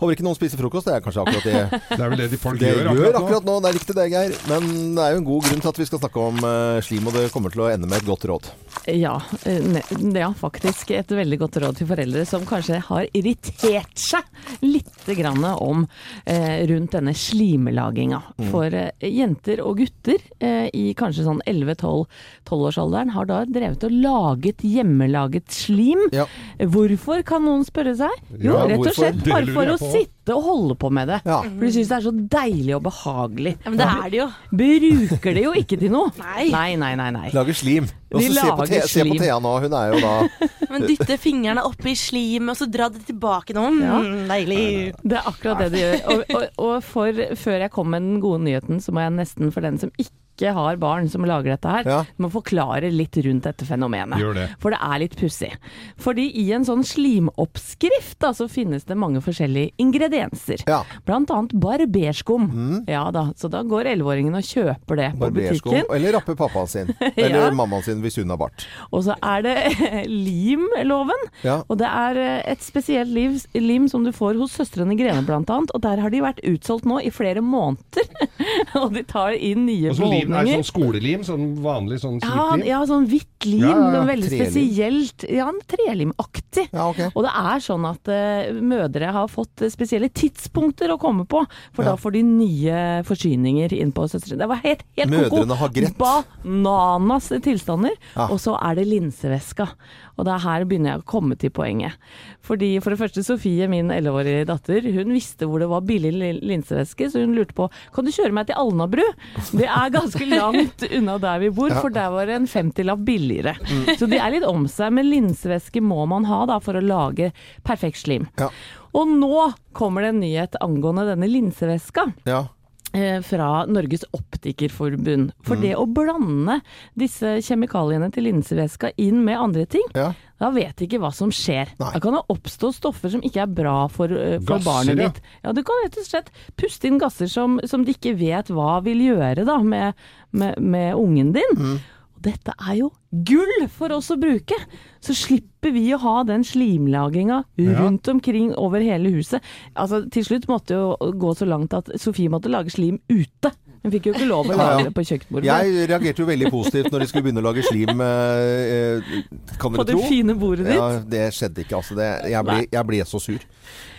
Håper ikke noen spiser frokost. Det er kanskje akkurat det Det er vel det de folk det gjør gjør akkurat nå. nå. Det er riktig det, Geir. Men det er jo en god grunn til at vi skal snakke om eh, slim, og det kommer til å ende med et godt råd. Ja, eh, ne- ja, faktisk et veldig godt råd til foreldre som kanskje har irritert seg litt grann om eh, rundt denne slimelaginga. Mm. For eh, jenter og gutter eh, i kanskje sånn 11-12-årsalderen har da drevet og laget hjemmelaget slim. Ja. Hvorfor, kan noen spørre seg? Jo, Ja, rett og slett bare for å. Sitte og holde på med det. Ja. For de syns det er så deilig og behagelig. Ja, men det er det jo. Bruker det jo ikke til noe. Nei. Nei, nei, nei. nei. Lager slim. Og så se på, se på. Thea nå. Hun er jo da Men dytte fingrene oppi slimet, og så dra det tilbake nå. Mm, Ja. Deilig. Det er akkurat det du gjør. Og, og, og for, før jeg kom med den gode nyheten, så må jeg nesten for den som ikke ikke har barn som lager dette her, Ja. må forklare litt rundt dette fenomenet. Gjør det. For det er litt pussig. Fordi i en sånn slimoppskrift da, så finnes det mange forskjellige ingredienser. Ja. Blant annet barberskum. Ja da, så da går 11-åringen og kjøper det på butikken. Eller rapper pappaen sin. Eller mammaen sin hvis hun har bart. Og så er det limloven. Ja. Og det er eh, et spesielt liv, lim som du får hos søstrene Grene blant annet. Og der har de vært utsolgt nå i flere måneder. og de tar inn nye Og er sånn skolelim, sånn vanlig sånn Ja, lim. ja, sånn hvitt lim. Ja, ja, ja. er veldig Trelim. spesielt. Ja, trelimaktig. Ja, ok. Og det er sånn at uh, mødre har fått eh, spesielle tidspunkter å komme på, for Ja. da får de nye forsyninger inn på søstrene. Det var helt, helt koko. Har grett. Bananas tilstander. Ja. Og så er det linsevæska. Og det er her begynner jeg å komme til poenget. Fordi For det første, Sofie, min 11-årige datter, hun visste hvor det var billig linseveske linsevæske, så hun lurte på kan du kjøre meg til Alnabru. Det er ganske langt unna der vi bor. Mm. for der var det en 50-lapp billigere. Så de er litt om seg, men linsevæske må man ha da for å lage perfekt slim. Ja. Og nå kommer det en nyhet angående denne linsevæska Ja. eh, fra Norges Optikerforbund. For Mm. det å blande disse kjemikaliene til linsevæska inn med andre ting, Ja. Da vet de ikke hva som skjer. Nei. Da kan det oppstå stoffer som ikke er bra for, eh, for Gasser, barnet ditt. Ja, du kan rett og slett puste inn gasser som, som de ikke vet hva vil gjøre da, med, med, med ungen din. Mm. Dette er jo gull for oss å bruke! Så slipper vi å ha den slimlagringa rundt omkring over hele huset. Altså, til slutt måtte det jo gå så langt at Sofie måtte lage slim ute. Hun fikk jo ikke lov å lage ja. det på kjøkkenbordet. Jeg reagerte jo veldig positivt når de skulle begynne å lage slim. eh, dere tro. på det tro? fine bordet ditt. Ja, det skjedde ikke, altså. Det, jeg, ble, jeg ble så sur.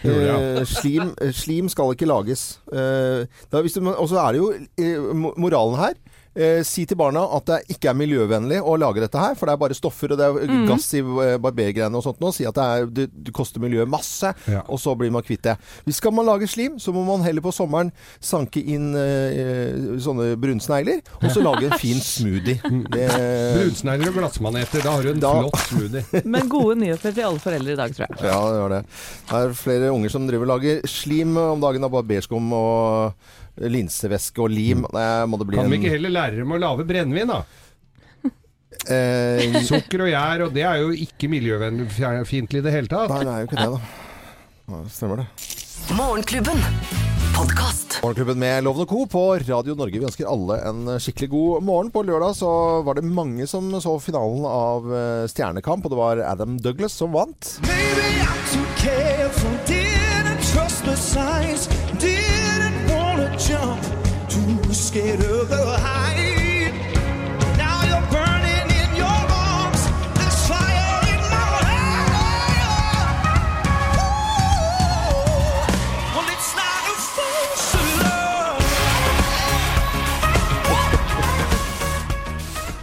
Eh, slim, eh, slim skal ikke lages. Eh, Og så er det jo eh, moralen her. Eh, si til barna at det ikke er miljøvennlig å lage dette her, for det er bare stoffer og det er Mm. gass i eh, barbergreiene og sånt nå. Si at det, er, det, det koster miljøet masse, Ja. og så blir man kvitt det. Hvis skal man lage slim, så må man heller på sommeren sanke inn eh, sånne brunsnegler, og så lage en fin smoothie. Det, Brunsnegler og glassmaneter, da har du en Da- flott smoothie. Men gode nyheter til alle foreldre i dag, tror jeg. Ja, det gjør det. Det er flere unger som driver og lager slim om dagen av barberskum og linsevæske og lim. Må det bli Kan vi en ikke heller lære dem å lage brennevin, da? eh, Sukker og gjær, og det er jo ikke miljøfiendtlig i det hele tatt. Nei, det er jo ikke det, da. Ja, Stemmer det. Morgenklubben. Morgenklubben med Loven og Co. på Radio Norge. Vi ønsker alle en skikkelig god morgen. På lørdag så var det mange som så finalen av eh, Stjernekamp, og det var Adam Douglas som vant. Baby, I'm too careful, didn't trust the signs, scared.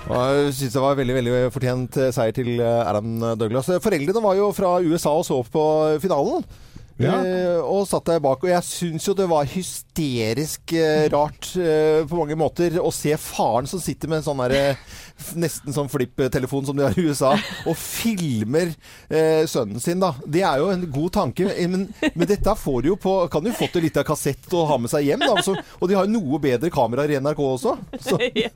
Jeg synes det var veldig veldig fortjent eh, seier til eh, Adam Douglas. Foreldrene var jo fra USA og så på finalen. Ja. Eh, og satt der bak. Og jeg syns jo det var hysterisk eh, rart eh, på mange måter å se faren som sitter med en sånn derre Nesten sånn flipptelefon som de har i USA, og filmer eh, sønnen sin, da. Det er jo en god tanke, men, men dette får du jo på Kan du fått til litt av kassett og ha med seg hjem, da. Så, og de har jo noe bedre kameraer i NRK også. Så ja.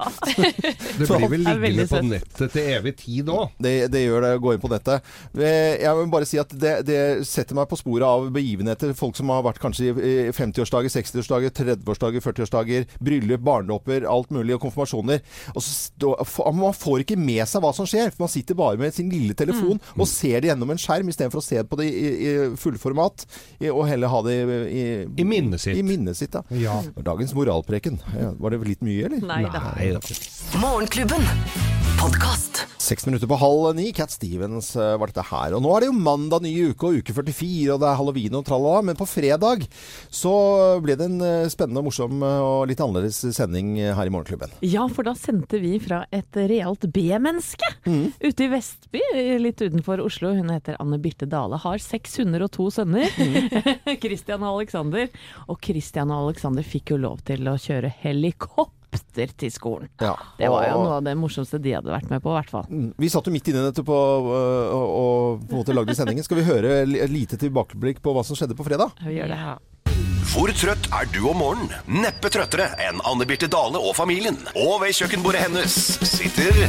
Det blir vel er liggende på nettet til evig tid òg. Det, det gjør det å gå inn på nettet. Eh, Jeg vil bare si at det, det setter meg på sporet av begivenheter. Folk som har vært kanskje i i 50-årsdager, 60-årsdager, 30-årsdager, 40-årsdager, bryllup, barnedåper, alt mulig, og konfirmasjoner. Og så stå, man får ikke med seg hva som skjer, for man sitter bare med sin lille telefon og ser det gjennom en skjerm, istedenfor å se på det i, i fullformat, og heller ha det i, I minnet sitt. I minnet sitt da. Ja. Dagens moralpreken. Ja, var det litt mye, eller? Nei da. Nei da. Morgenklubben. Podkast. Seks minutter på halv ni. Cat Stevens eh, var dette her. Og nå er det jo mandag ny uke og uke 44, og det er halloween og tralala. Men på fredag så ble det en spennende spennende, morsom eh, og litt annerledes sending eh, her i Morgenklubben. Ja, for da sendte vi fra et realt B-menneske Mm. ute i Vestby, litt utenfor Oslo. Hun heter Anne Birte Dale, har seks hunder og to sønner. Mm. Christian og Alexander. Og Christian og Alexander fikk jo lov til å kjøre helikopter til skolen. Ja. Det var jo noe av det morsomste de hadde vært med på, i hvert fall. Mm, Vi satt jo midt inne etterpå øh, og, og på en måte lagde sendingen. Skal vi høre et lite tilbakeblikk på hva som skjedde på fredag? Vi gjør det. Ja. Hvor trøtt er du om morgenen? Neppe trøttere enn Anne Birte Dale og familien. Og ved kjøkkenbordet hennes sitter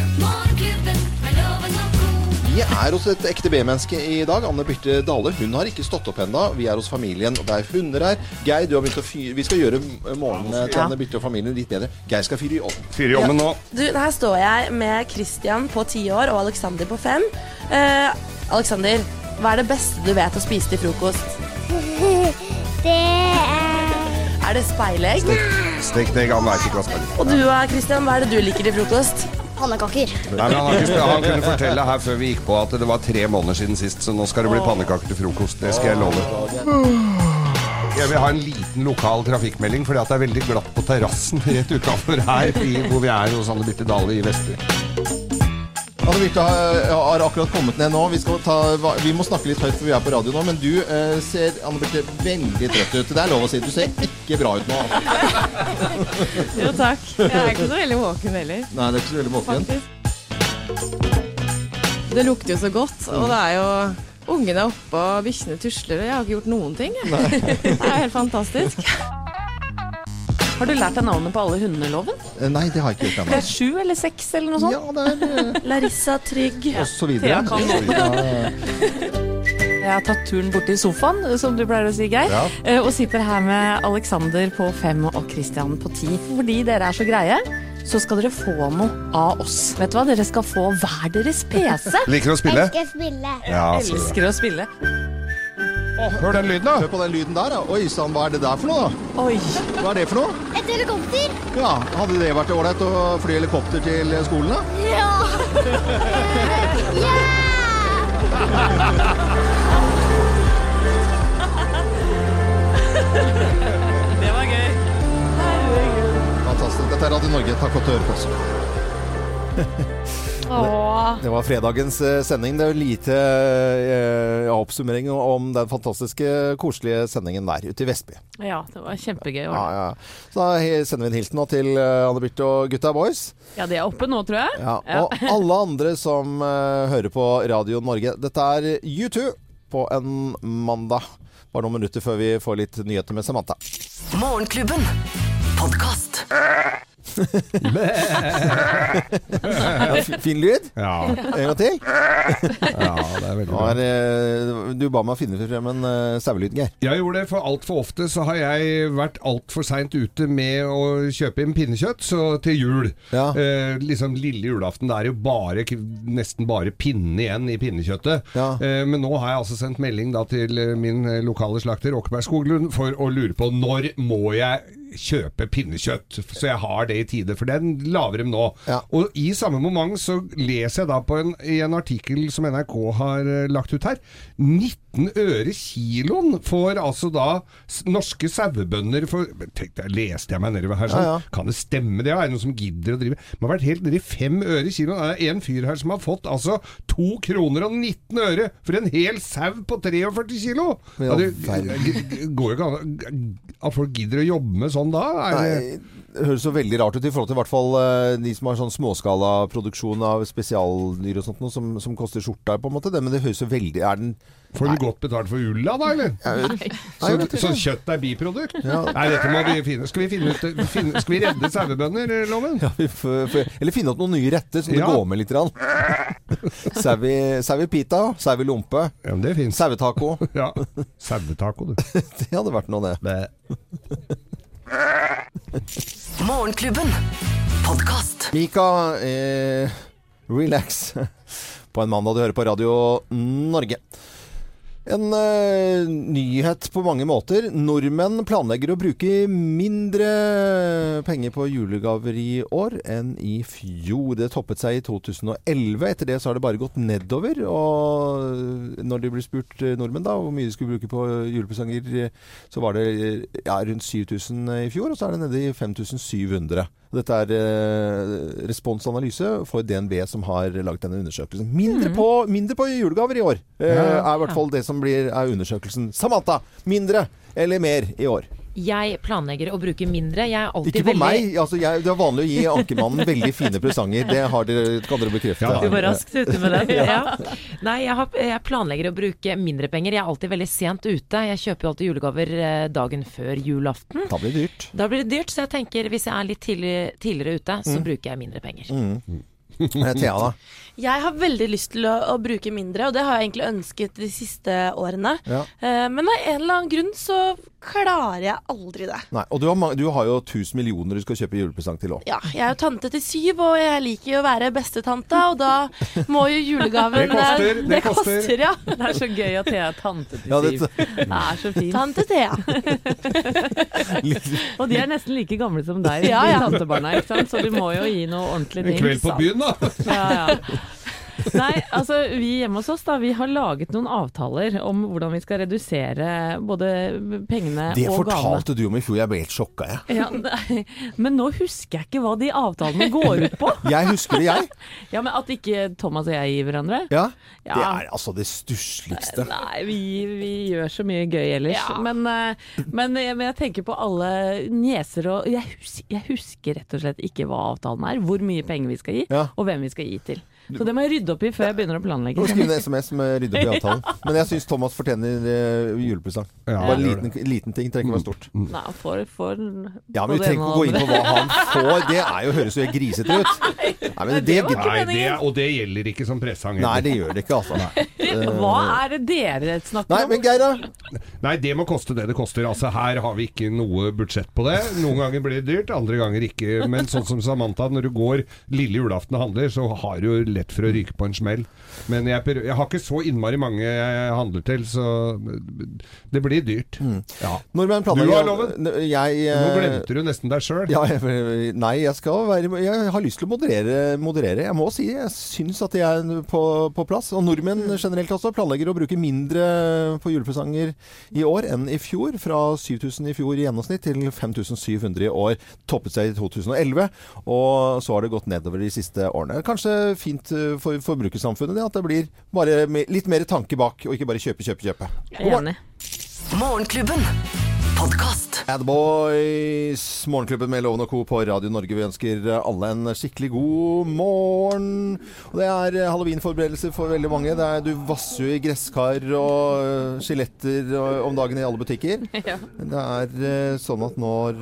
Vi er hos et ekte B-menneske i dag. Anne Birte Dale hun har ikke stått opp ennå. Vi er hos familien, og det er hunder her. Geir, du har begynt å fyre Vi skal gjøre morgenen til Anne Birte og familien litt bedre. Geir skal fyre i ovnen. Fyre i ovnen nå. Du, her står jeg med Christian på ti år og Alexander på fem. Eh, Alexander, hva er det beste du vet å spise til frokost? Det er Er det speilegg? Stekt egg, han veit ikke hva speilet Og du eh, Christian, hva er det du liker til frokost? Pannekaker. Nei, men han, har ikke, han kunne fortelle her før vi gikk på at det var tre måneder siden sist, så nå skal det bli pannekaker til frokost. Det skal jeg love. Jeg vil ha en liten lokal trafikkmelding, fordi at det er veldig glatt på terrassen rett utafor her, hvor vi er hos Anne Birte Dale i Vestby. Anne Birte har, har akkurat kommet ned nå. Vi, skal ta, vi må snakke litt høyt, for vi er på radio nå. Men du eh, ser Anne Birte veldig trøtt ut. Det er lov å si. Du ser ikke bra ut nå. Jo, takk. Jeg er ikke så veldig våken heller. Nei, det er ikke så veldig våken. Det lukter jo så godt, og det er jo Ungene er oppe, og bikkjene tusler, og jeg har ikke gjort noen ting. Det er helt fantastisk. Har du lært deg navnet på alle hundene, Loven? Eh, Nei, det har jeg ikke gjort Det er sju eller seks eller noe sånt? Ja, det er eh, Larissa Trygg. Og så videre. Thea kan. Jeg har tatt turen bort til sofaen, som du pleier å si, Geir. Ja. eh, Og sitter her med Alexander på fem og Christian på ti. Fordi dere er så greie, så skal dere få noe av oss. Vet du hva? Dere skal få hver deres PC. Liker å spille? Elsker å spille. Ja. Elsker å spille. Hør den lyden, da. Hør på den lyden der. da. Oi sann, hva er det der for noe? da? Oi. Hva er det for noe? Et helikopter. Ja, Hadde det vært ålreit å fly helikopter til skolen, da? Ja. yeah! Det var gøy. Fantastisk. Dette er Radio Norge. Takk for at du hører på oss. Åh. Det var fredagens eh, sending. Det er lite eh, oppsummering om den fantastiske, koselige sendingen der ute i Vestby. Ja, det var kjempegøy. Ja, ja. Så da sender vi en hilsen nå til eh, Anne Birte og gutta boys. Ja, de er oppe nå, tror jeg. Ja, og alle andre som eh, hører på Radio Norge. Dette er U2 på en mandag. Bare noen minutter før vi får litt nyheter med Samantha. Morgenklubben. Podkast. Ja, fin lyd. Ja. En gang til. ja, det er veldig bra. er, eh, du ba meg finne frem en uh, sauelyd, Geir. Jeg gjorde det, for altfor ofte så har jeg vært altfor seint ute med å kjøpe inn pinnekjøtt så til jul. Eh, liksom lille julaften, det er jo bare, nesten bare pinne igjen i pinnekjøttet. Eh, men nå har jeg altså sendt melding da til eh, min lokale slakter Åkeberg Skoglund for å lure på når må jeg kjøpe pinnekjøtt, så jeg har det i tide, for den lager dem nå. Og i samme moment så leser jeg da på en, i en artikkel som NRK har eh, lagt ut her, 19 øre kiloen får altså da norske sauebønder for tenkte jeg, leste jeg meg nedover her sånn. Ja, ja. Kan det stemme det? Er det noen som gidder å drive? Man har vært helt nede i 5 øre kiloen. Det er en fyr her som har fått altså 2 kroner og 19 øre for en hel sau på 43 kilo! Ja, Ja, det går jo ikke an at folk gidder å jobbe med sånn da. Er det, Nei, det høres jo veldig rart ut i forhold til i hvert fall eh, de som har sånn småskalaproduksjon av spesialdyr og sånt noe, som, som koster skjorta på en måte. Det, men det høres jo veldig Er den Får du godt betalt for ulla da, eller? Nei. Så, Nei, så kjøtt er biprodukt? Ja. Nei, dette må vi finne. Skal vi, finne ut, finne, skal vi redde sauebønder, Loven? Ja, Eller finne opp noen nye retter som det Ja. går med litt. Sau i- pita, sau i lompe. Ja, det. Sauetaco. Ja. Sauetaco, du. Det hadde vært noe, det. Morgenklubben. Podcast. Mika, eh, relax på en mandag du hører på Radio Norge. En uh, nyhet på mange måter. Nordmenn planlegger å bruke mindre penger på julegaver i år enn i fjor. Det toppet seg i 2011. Etter det så har det bare gått nedover. Og når de ble spurt eh, nordmenn da hvor mye de skulle bruke på julepresanger, eh, så var det ja, rundt 7000 i fjor, og så er det nede i 5700. Dette er eh, responsanalyse for DNB som har laget denne undersøkelsen. Mindre, mm. på, mindre på julegaver i år, eh, Ja. er i hvert fall det som blir, er undersøkelsen. Samantha, mindre eller mer i år? Jeg planlegger å bruke mindre. Jeg er alltid Ikke på veldig meg. Altså, jeg, det er vanlig å gi Ankermannen veldig fine presanger. Det har dere, kan dere bekrefte. Du var raskt ute med den. ja. Nei, jeg, har, jeg planlegger å bruke mindre penger. Jeg er alltid veldig sent ute. Jeg kjøper jo alltid julegaver eh, dagen før julaften. Da blir det dyrt. Da blir det dyrt, så jeg tenker hvis jeg er litt tidlig, tidligere ute, så Mm. bruker jeg mindre penger. Mm. Thea, da? Jeg har veldig lyst til å, å bruke mindre, og det har jeg egentlig ønsket de siste årene. Ja. Uh, men av en eller annen grunn så klarer jeg aldri det. Nei, og du har, du har jo 1000 millioner du skal kjøpe julepresang til òg. Ja, jeg er jo tante til syv, og jeg liker jo å være bestetante, og da må jo julegaven Det koster, det det koster. koster, ja. Det er så gøy at Thea er tante til Ja, det-. Det er så fint. Tante Thea. Og de er nesten like gamle som deg, Ja, de ja. tantebarna. ikke sant? Så du må jo gi noe ordentlig En kveld på byen, da! Ja, ja. Nei, altså vi hjemme hos oss da, vi har laget noen avtaler om hvordan vi skal redusere både pengene Det og gavene. fortalte du om i fjor. Jeg ble helt sjokka, jeg. Ja, nei, men nå husker jeg ikke hva de avtalene går ut på. Jeg husker det, jeg. Ja, men At ikke Thomas og jeg gir hverandre? Ja. Ja. Det er altså det stussligste. Nei, vi, vi gjør så mye gøy ellers. Men, eh, men, jeg- men jeg tenker på alle nieser og jeg, husker, jeg husker rett og slett ikke hva avtalen er. Hvor mye penger vi skal gi, Ja. og hvem vi skal gi til. Så det må jeg rydde opp i før jeg begynner å planlegge. Nå skriver en SMS med rydde opp i avtalen. Men jeg syns Thomas fortjener uh, julepresang. Ja, Bare en liten, liten ting, trenger ikke være stort. Nei, han får, får Ja, men vi trenger ikke gå inn på hva han får. Det er jo, høres jo helt grisete ut. Nei, men det gidder Nei, det, og det gjelder ikke som presang. Nei, det gjør det ikke, altså. Hva er det dere snakker om? Nei, men Geir, da? Nei, det må koste det det koster. Altså, her har vi ikke noe budsjett på det. Noen ganger blir det dyrt, andre ganger ikke. Men sånn som Samantha, når du går lille julaften og handler, så har du lett for å ryke på en smell. Men jeg, jeg har ikke så innmari mange jeg handler til, så det blir dyrt. Ja. Nordmenn Du har loven. Jeg, eh, Nå glemte du nesten deg sjøl. Ja, nei, jeg skal være Jeg har lyst til å moderere. moderere. Jeg må si jeg syns at de er på, på plass. Og nordmenn generelt også planlegger å bruke mindre på julepresanger i år enn i fjor. Fra 7000 i fjor i gjennomsnitt til 5700 i år. Toppet seg i 2011. Og så har det gått nedover de siste årene. Kanskje fint eh, for forbrukersamfunnet det at det blir bare litt mer tanke bak, og ikke bare kjøpe, kjøpe, kjøpe. Enig. Morgenklubben. Podkast. Bad Boys, Morgenklubben med Loven og Co. på Radio Norge. Vi ønsker alle en skikkelig god morgen. Og det er halloweenforberedelser for veldig mange. Det er, du vasser jo i gresskar og øh, skjeletter om dagen i alle butikker. Ja. Det er sånn at når,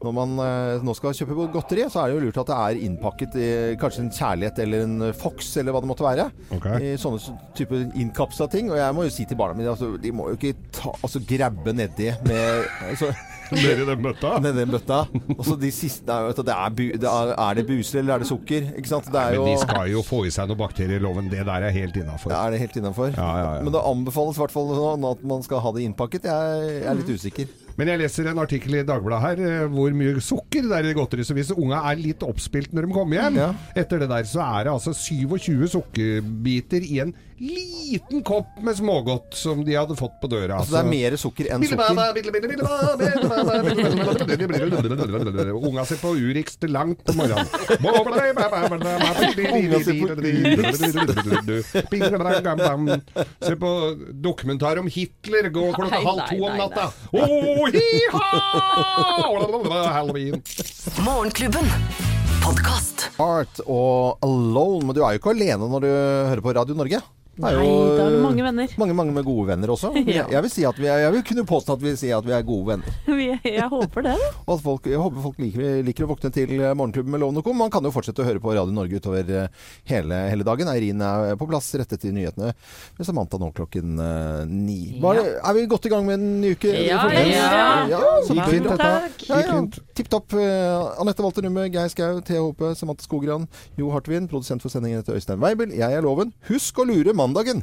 når man øh, nå skal kjøpe godteri, så er det jo lurt at det er innpakket i kanskje en kjærlighet eller en Fox eller hva det måtte være. Okay. I sånne typer type innkapsla ting. Og jeg må jo si til barna mine altså, de må jo ikke ta, altså, grabbe nedi med altså, Nedi den bøtta? Nedi den bøtta. Og så de siste det er, bu, det er, er det buser eller er det sukker? Ikke sant? Er Men jo de skal jo få i seg noe bakterier i loven. Det der er helt innafor. Er det helt innafor? Ja, ja, ja. Men det anbefales i hvert fall sånn at man skal ha det innpakket. Jeg, jeg er litt usikker. Men jeg leser en artikkel i Dagbladet her eh, hvor mye sukker det er i godteri. Så hvis unga er litt oppspilt når de kommer hjem, Ja. etter det der, så er det altså 27 sukkerbiter i en liten kopp med smågodt som de hadde fått på døra. Altså det er mer sukker enn sukker. Unga ser på Urix til langt på morgenen. Se på dokumentar om Hitler gå klokka halv to om natta. Oh! Halloween. Morgenklubben. Podkast. Art og Alone. Men du er jo ikke alene når du hører på Radio Norge. Nei, da er det mange venner. mange, mange med gode venner også. Ja. Jeg, vil si at vi er, jeg vil kunne påstå at vi sier at vi er gode venner. Jeg håper det. Og at folk, jeg håper folk liker, liker å våkne til Morgenklubben med Loven og Co. Man kan jo fortsette å høre på Radio Norge utover eh, hele, hele dagen. Eirin er på plass rett etter nyhetene med Samantha nå klokken eh, ni. Var, det- Er vi godt i gang med en ny uke? Ja, ja. ja så Gikk fint, dette. Ja, ja. Tipp topp. Anette Walter Numme, Geir Skau, Thea Hope, Samantha Skogran, Jo Hartvin, produsent for sendingen heter Øystein Weibel. Jeg er Loven. Husk å lure mandagen!